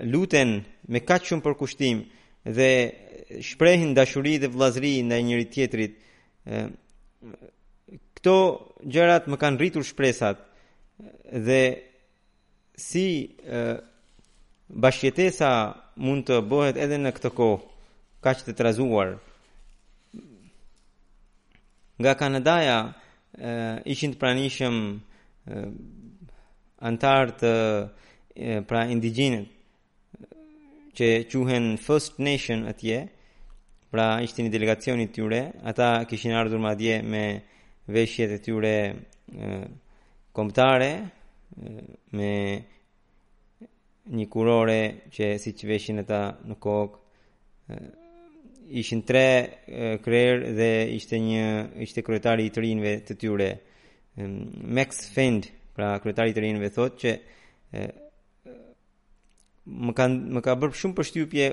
luten me kaq shumë përkushtim dhe shprehin dashuri dhe vëllazëri ndaj njëri tjetrit Këto gjërat më kanë rritur shpresat dhe si bashkëjetesa mund të bëhet edhe në këtë kohë kaq të trazuar. Nga Kanadaja ishin të pranishëm anëtarë të pra indigjenët që quhen First Nation atje, pra ishte një delegacion i tyre, ata kishin ardhur madje me veshjet e tyre kombëtare me një kurorë që siç veshin ata në kokë ishin tre krerë dhe ishte një ishte kryetari i të rinjve të tyre Max Fend pra kryetari i të rinjve thotë që më ka më ka bërë shumë përshtypje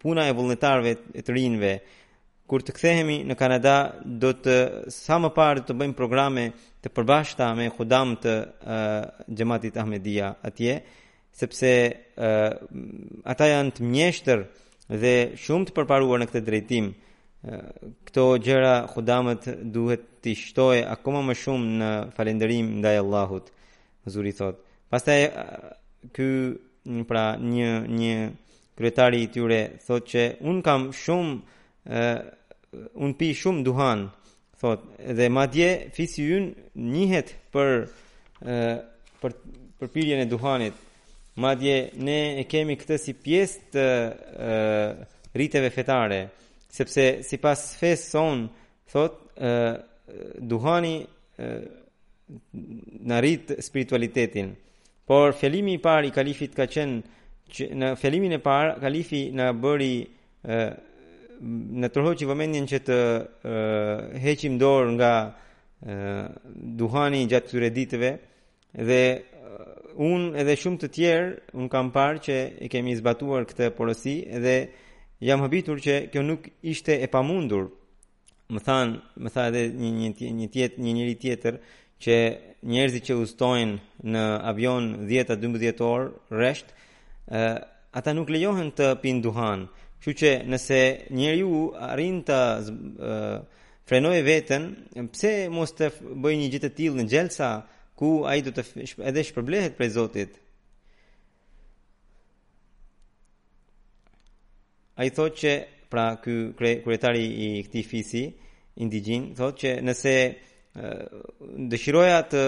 puna e vullnetarëve e të rinjve. Kur të kthehemi në Kanada, do të sa më parë të bëjmë programe të përbashkëta me Khudam të xhamatit Ahmedia atje, sepse uh, ata janë të mjeshtër dhe shumë të përparuar në këtë drejtim. Uh, këto gjëra Khudamët duhet t'i shtojë akoma më shumë në falënderim ndaj Allahut. Huzuri thotë. Pastaj ky pra një një kryetari i tyre thotë që unë kam shumë unë pi shumë duhan thotë dhe madje fisi ynë njihet për për për pirjen e duhanit madje ne e kemi këtë si pjesë të riteve fetare sepse sipas fesë sonë Thotë, e, duhani e, na rrit spiritualitetin. Por fjalimi i parë i kalifit ka qenë që në fjalimin e parë kalifi na bëri e, na tërhoqi vëmendjen që të e, heqim dorë nga e, duhani gjatë këtyre ditëve Dhe uh, unë edhe shumë të tjerë unë kam parë që e kemi zbatuar këtë porosi dhe jam habitur që kjo nuk ishte e pamundur. Më than, më tha edhe një një një tjetër, një njeri tjetër që njerëzit që udhëtojnë në avion 10-12 orë rresht ata nuk lejohen të pinë duhan. Kështu që nëse njeriu arrin të frenojë veten, pse mos të bëjë një gjë të tillë në xhelsa, ku ai do të edhe shpërblehet prej Zotit? Ai thotë që pra ky kryetari i këtij fisi indigjen thotë që nëse dëshiroja të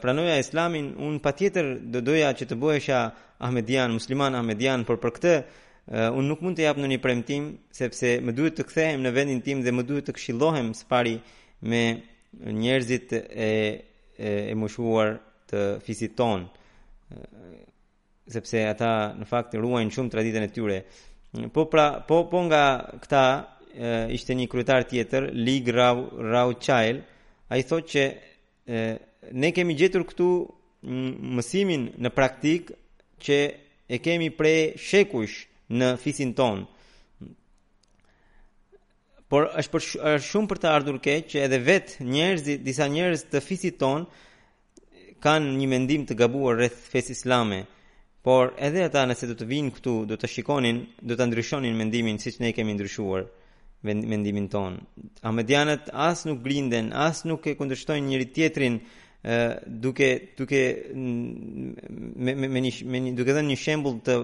pranoja islamin, unë patjetër do doja që të bëhesha Ahmedian, musliman Ahmedian, por për këtë unë nuk mund të jap ndonjë premtim, sepse më duhet të kthehem në vendin tim dhe më duhet të këshillohem së pari me njerëzit e, e, e moshuar të fisit tonë. sepse ata në fakt ruajnë shumë traditën e tyre. Po pra, po po nga këta ishte një kryetar tjetër, Lig Rau Rau Chail, ai thotë që e, ne kemi gjetur këtu mësimin në praktikë që e kemi prej shekujsh në fisin tonë. Por është për është shumë për të ardhur keq që edhe vetë njerëzit, disa njerëz të fisit tonë kanë një mendim të gabuar rreth fesë islame, por edhe ata nëse do të vinin këtu, do ta shikonin, do ta ndryshonin mendimin siç ne kemi ndryshuar mendimin tonë. Ahmedianët as nuk grinden, as nuk e kundërshtojnë njëri-tjetrin duke duke me me me një, duke dhënë një shembull të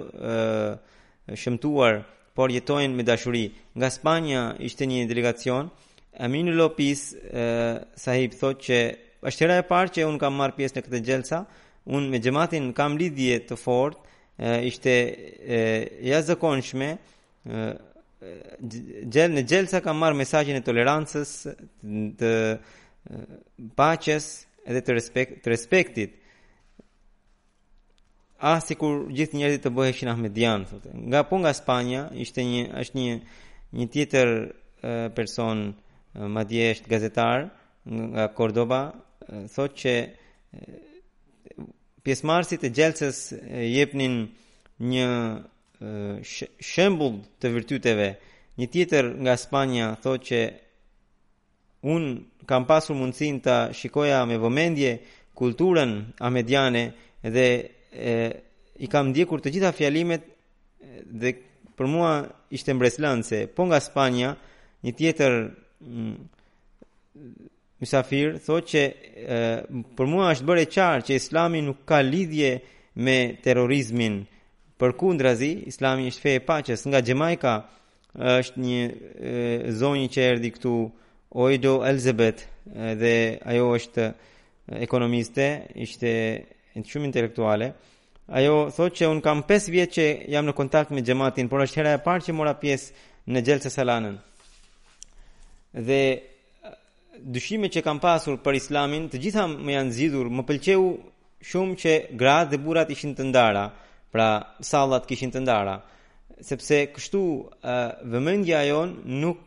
shëmtuar, por jetojnë me dashuri. Nga Spanja ishte një delegacion, Amin Lopez sahib thotë që është hera e parë që unë kam marrë pjesë në këtë xhelsa, unë me xhematin kam lidhje të fortë, ishte e jashtëzakonshme, xhel, në xhelsa kam marrë mesazhin e tolerancës, të paqes edhe të, respekt, të respektit. Ah sikur gjithë njerëzit të bëheshin ahmedianë thotë. Nga po nga Spanja ishte një është një një tjetër person madje është gazetar nga Kordoba thotë që pjesëmarrësit e xhelsës jepnin një shembull të virtyteve. Një tjetër nga Spanja thotë që Unë kam pasur mundësinë ta shikoja me vëmendje kulturën ahmediane dhe e, i kam ndjekur të gjitha fjalimet dhe për mua ishte mbresëlënëse. Po nga Spanja, një tjetër mm, mysafir thotë që e, për mua është bërë e qartë që Islami nuk ka lidhje me terrorizmin. Përkundrazi, Islami është fe e paqes. Nga Xhamajka, Është një zonjë që erdhi këtu Oido Elizabeth dhe ajo është ekonomiste, ishte shumë intelektuale. Ajo thotë që unë kam 5 vjet që jam në kontakt me xhematin, por është hera e parë që mora pjesë në Xhelsa Salanën. Dhe Dyshimet që kam pasur për Islamin, të gjitha më janë zgjidhur, më pëlqeu shumë që gratë dhe burrat ishin të ndara, pra sallat kishin të ndara, sepse kështu vëmendja jonë nuk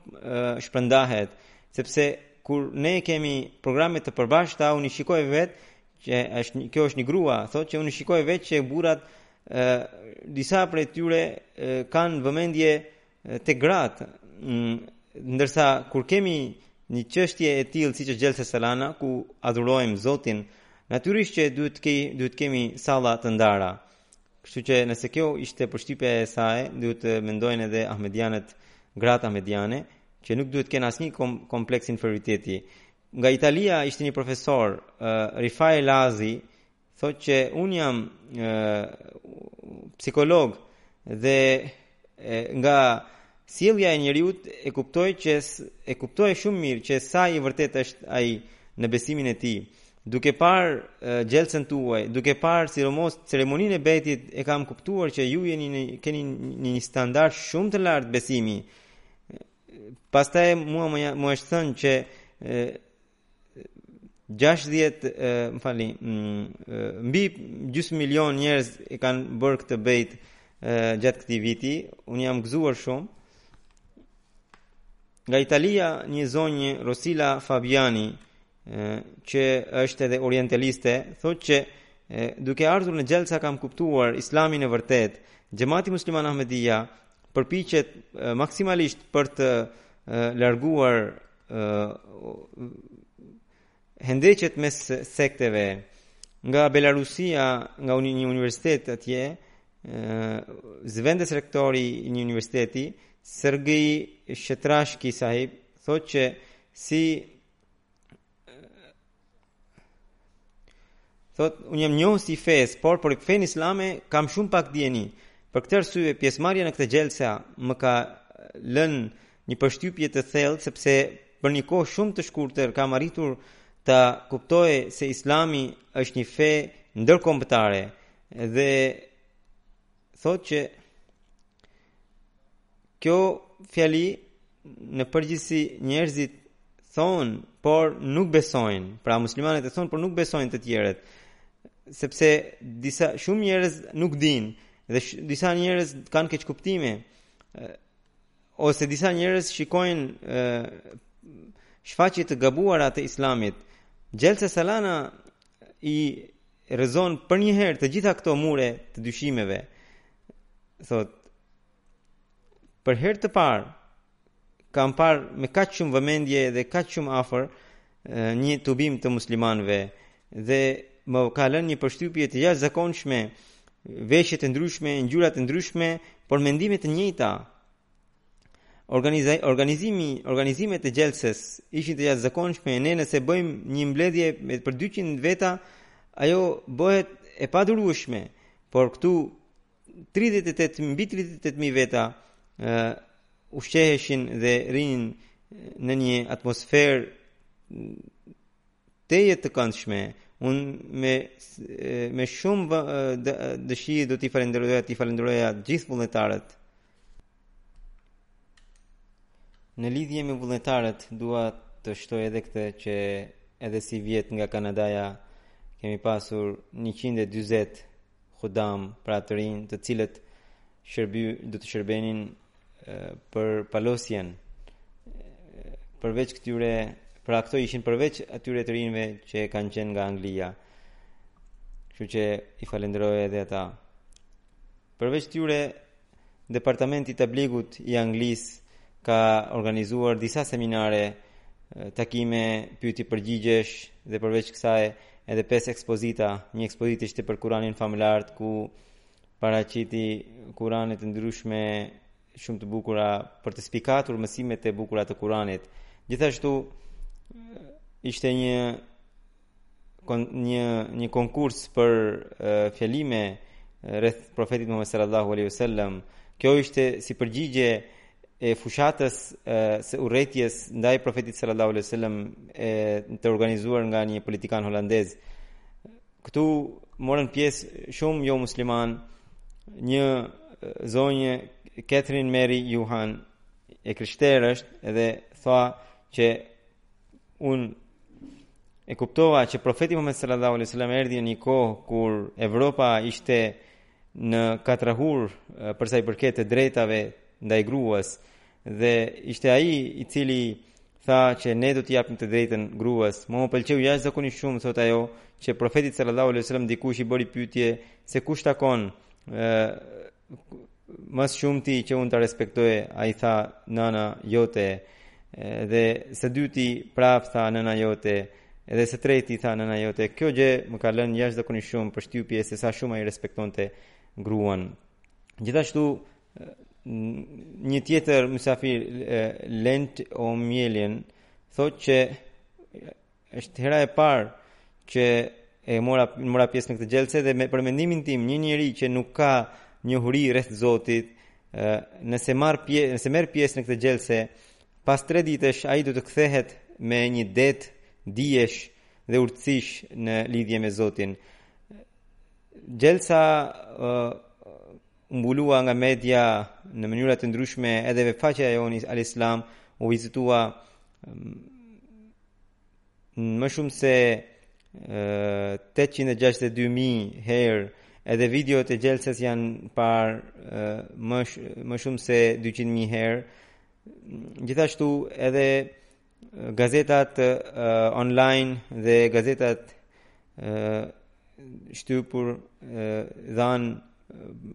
shpërndahet, sepse kur ne kemi programe të përbashkëta, unë i shikoj vetë që është kjo është një grua, thotë që unë i shikoj vetë që burrat disa prej tyre kanë vëmendje Te gratë, ndërsa kur kemi një çështje e tillë siç është Xhelsa Salana ku adhurojmë Zotin, natyrisht që duhet të ke, duhet të kemi salla të ndara. Kështu që nëse kjo ishte përshtypja e saj, duhet të mendojnë edhe ahmedianët, gratë ahmediane, që nuk duhet të kenë asnjë kom, kompleks inferioriteti. Nga Italia ishte një profesor, uh, Rifai Lazi, Thotë që unë jam e, psikolog dhe e, nga sjellja e njeriut e kuptoj që e kuptoj shumë mirë që sa i vërtetë është ai në besimin e tij. Duke parë Xhelsan tuaj, duke parë sidomos ceremoninë e bejtit, e kam kuptuar që ju jeni një, keni një, një standard shumë të lartë besimi. Pastaj mua më, më është thënë që e, 60 më falni mbi gjysmë milion njerëz e kanë bërë këtë bejt gjatë këtij viti unë jam gëzuar shumë nga Italia një zonjë Rosila Fabiani që është edhe orientaliste thotë që duke ardhur në Xhelsa kam kuptuar islamin e vërtetë xhemati musliman Ahmedia përpiqet maksimalisht për të larguar hendeqet mes sekteve nga Belarusia, nga një universitet atje, zëvendësrektori i një universiteti, Sergej Shetrashki sahib, thotë që si Thotë, unë jam njohës i fesë, por për fenë islame kam shumë pak dijeni. Për këtë arsye, pjesëmarrja në këtë gjelsa më ka lënë një përshtypje të thellë, sepse për një kohë shumë të shkurtër kam arritur të kuptoj se islami është një fe ndërkombëtare dhe thotë që Kjo fjali në përgjithësi njerëzit thonë, por nuk besojnë. Pra muslimanët e thonë, por nuk besojnë të tjerët. Sepse disa shumë njerëz nuk dinë dhe sh, disa njerëz kanë keqkuptime ose disa njerëz shikojnë shfaqje të gabuara të islamit. Gjelsa Salana i Rrëzon për një herë të gjitha këto mure të dyshimeve. Thotë për herë të parë kam parë me kaq shumë vëmendje dhe kaq shumë afër një tubim të muslimanëve dhe më ka lënë një përshtypje të jashtëzakonshme, veshje të ndryshme, ngjyra të ndryshme, por mendime të njëjta. Organizaj, organizimi, organizimet e gjelsës ishin të jashtëzakonshme ne nëse bëjmë një mbledhje me për 200 veta, ajo bëhet e padurueshme. Por këtu 38 mbi 38000 veta ë uh, ushqeheshin dhe rrinin në një atmosferë tejet të këndshme. Unë me me shumë dëshirë do t'i falenderoja, t'i falenderoja gjithë vullnetarët. Në lidhje me vullnetarët, dua të shtoj edhe këtë që edhe sivjet nga Kanadaja kemi pasur 140 hudam pra të rinj të cilët shërby, do të shërbenin për palosjen përveç këtyre pra këto ishin përveç atyre të rinjve që kanë qenë nga Anglia kështu që i falenderoj edhe ata përveç tyre Departamenti i Tabligut i Anglisë ka organizuar disa seminare, takime, pyetje-përgjigjesh dhe përveç kësaj edhe pesë ekspozita, një ekspozitë ishte për Kur'anin famëlartë ku paraqiti Kur'ane të ndryshme shumë të bukura për të spikatur mësimet e bukura të Kur'anit. Gjithashtu ishte një një një konkurs për uh, fjalime rreth profetit Muhammed sallallahu alaihi wasallam. Kjo ishte si përgjigje e fushatës uh, së urrejtjes ndaj profetit sallallahu alaihi wasallam e të organizuar nga një politikan holandez. Këtu morën pjesë shumë jomuslimanë, një zonjë Catherine Mary Johan e krishterë është dhe tha që Unë e kuptova që profeti Muhammed sallallahu alaihi wasallam erdhi në një kohë kur Evropa ishte në katrahurë për sa i përket të drejtave ndaj gruas dhe ishte ai i cili tha që ne do t'i japim të drejtën gruas. Mu më pëlqeu jashtëzakonisht shumë thotë ajo që profeti sallallahu alaihi wasallam dikush i bëri pyetje se kush takon më së shumti që unë ta respektoj, ai tha nëna jote, dhe së dyti prapë tha nëna jote, edhe së treti tha nëna jote, kjo gjë më ka lënë jashtëzakonisht shumë përshtypje se sa shumë ai respektonte gruan. Gjithashtu, një tjetër mysafir, Lent o Mjelin, thotë që Është hera e parë që e mora mora pjesë në këtë xhelse dhe me për mendimin tim një njeri që nuk ka njohuri rreth Zotit, nëse marr pjesë, nëse merr pjesë në këtë xhelse, pas 3 ditësh ai do të kthehet me një det dijesh dhe urtësish në lidhje me Zotin. Xhelsa u mbulua nga media në mënyra të ndryshme edhe webfaqja jonë Al Islam u vizitua um, më shumë se 862.000 herë edhe videot e xhelses janë parë më, sh, më shumë se 200.000 herë gjithashtu edhe gazetat uh, online dhe gazetat e shtypura uh, dhanë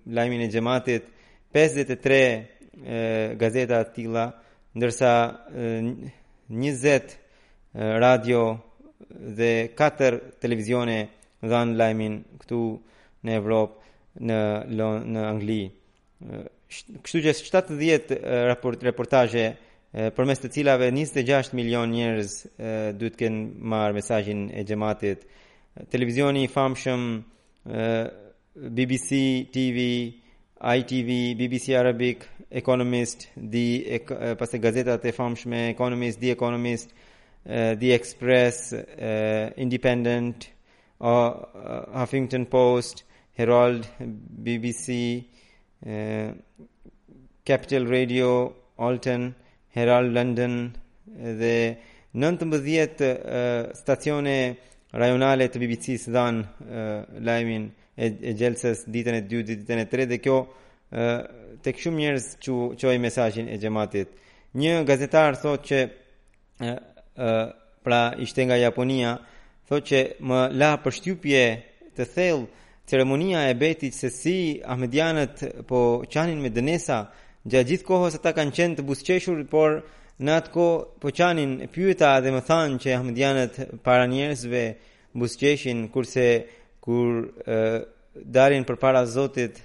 lajmin e xhamatit 53 gazeta të tilla ndërsa 20 radio dhe 4 televizione dhanë lajmin këtu në Evropë në në Angli kështu që 70 raport reportazhe përmes të cilave 26 milion njerëz duhet të kenë marrë mesazhin e xhamatit televizioni i famshëm BBC TV, ITV, BBC Arabic, Economist, di e, gazetat e famshme, Economist, The Economist, The Express, Independent, Huffington Post, Herald, BBC, Capital Radio, Alton, Herald London dhe 19 stacione rajonale të BBC-së dhanë lajmin e, e xhelses ditën e 2 dhe ditën e 3 dhe kjo tek shumë njerëz që çoi mesazhin e xhamatit. Një gazetar thotë që ë pra ishte nga Japonia, thotë që më la përshtypje të thellë ceremonia e bejtit se si Ahmedianët po qanin me dënesë gjatë gjithë kohës ata kanë qenë të buzëqeshur, por në atë kohë po qanin pyeta dhe më thanë që Ahmedianët para njerëzve buzëqeshin kurse kur dalin përpara Zotit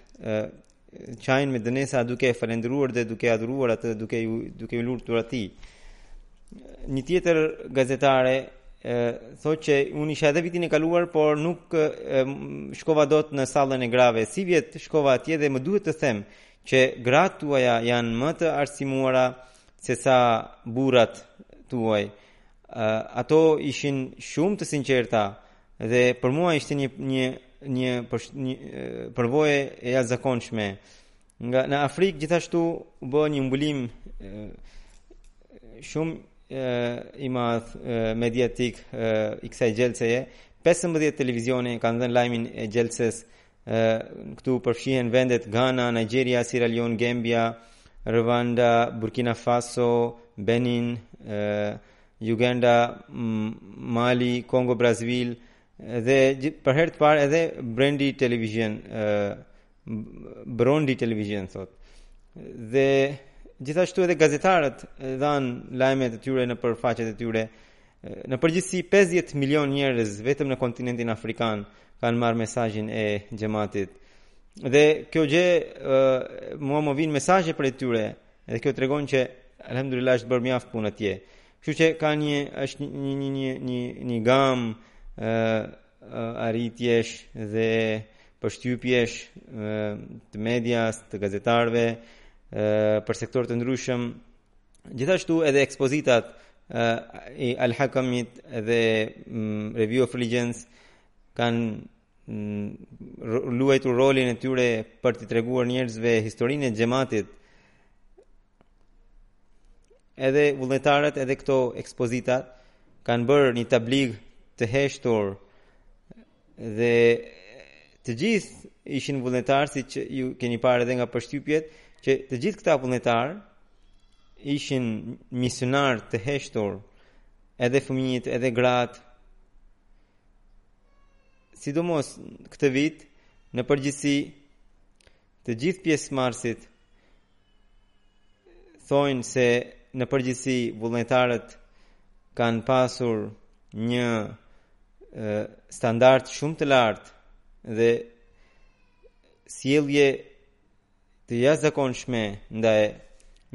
qajnë me dënesa duke e falënderuar dhe duke adhuruar atë duke ju duke ju lutur atij. Një tjetër gazetare thotë që unë isha edhe vitin e kaluar, por nuk e, shkova dot në sallën e grave. Sivjet shkova atje dhe më duhet të them që gratë tuaja janë më të arsimuara sesa burrat tuaj. E, ato ishin shumë të sinqerta Dhe për mua ishte një një një për një përvojë e jashtëzakonshme. Në Afrikë gjithashtu u bë një mbulim shumë i madh mediatik i kësaj xhelseje 15 televizione kanë dhënë lajmin e xhelses këtu përfshihen vendet Ghana, Nigeria, Sierra Leone, Gambia, Rwanda, Burkina Faso, Benin, Uganda, Mali, Kongo Brazil dhe për herë të parë edhe Burundi Television, Burundi Television thotë. Dhe gjithashtu edhe gazetarët dhanë lajmet e tyre nëpër faqet e tyre. Në përgjithësi 50 milion njerëz vetëm në kontinentin afrikan kanë marrë mesazhin e xhematit. Dhe kjo gjë mua më vijnë mesazhe prej tyre Dhe kjo tregon që alhamdulillah është bërë mjaft punë atje. Kështu që ka një është një një një një një gamë ë arritjesh dhe përshtypjesh të medias, të gazetarëve për sektorë të ndryshëm. Gjithashtu edhe ekspozitat e Al-Hakamit dhe Review of Religions kanë luajtur rolin e tyre për t'i treguar njerëzve historinë e xhematit. Edhe vullnetarët edhe këto ekspozitat kanë bërë një tablig të heshtur dhe të gjithë ishin vullnetarë siç ju keni parë edhe nga përshtypjet që të gjithë këta vullnetarë ishin misionarë të heshtur edhe fëmijët edhe gratë sidomos këtë vit, në përgjithësi, të gjithë pjesëmarrësit, thojnë se në përgjithësi vullnetarët kanë pasur një e, standard shumë të lartë dhe sjellje të jashtëzakonshme ndaj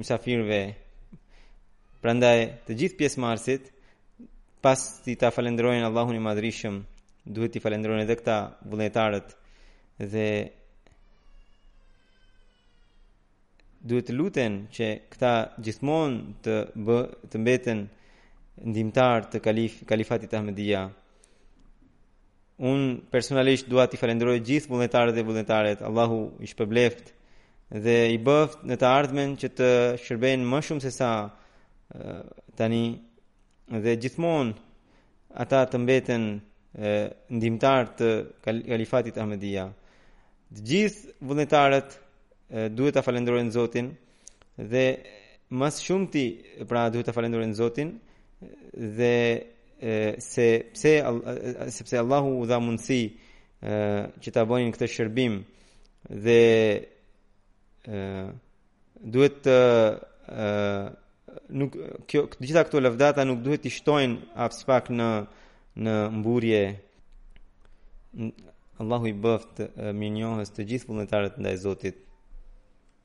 mysafirëve. Prandaj të gjithë pjesëmarrësit pasi ta falënderojnë Allahun e Madhërishëm, duhet t'i falënderojnë edhe këta vullnetarët dhe duhet të luten që këta gjithmonë të bë, të mbeten ndihmëtarë të kalif, kalifatit Ahmedia. Unë personalisht dua t'i falenderoj gjithë vullnetarët dhe vullnetaret. Allahu i shpërbleftë dhe i bëftë në të ardhmen që të shërbejnë më shumë sesa tani dhe gjithmonë ata të mbeten ndihmëtarë të kalifatit Ahmedia. Të gjithë vullnetarët duhet ta falenderojnë Zotin Dhe më së shumti, pra duhet ta falenderojnë Zotin dhe e, se pse sepse Allahu u dha mundësi që ta bënin këtë shërbim dhe e, duhet të nuk kjo të gjitha këto lëvdata nuk duhet t'i shtojnë aspak në në mburrje Allahu i bëftë mirënjohës të gjithë vullnetarët ndaj Zotit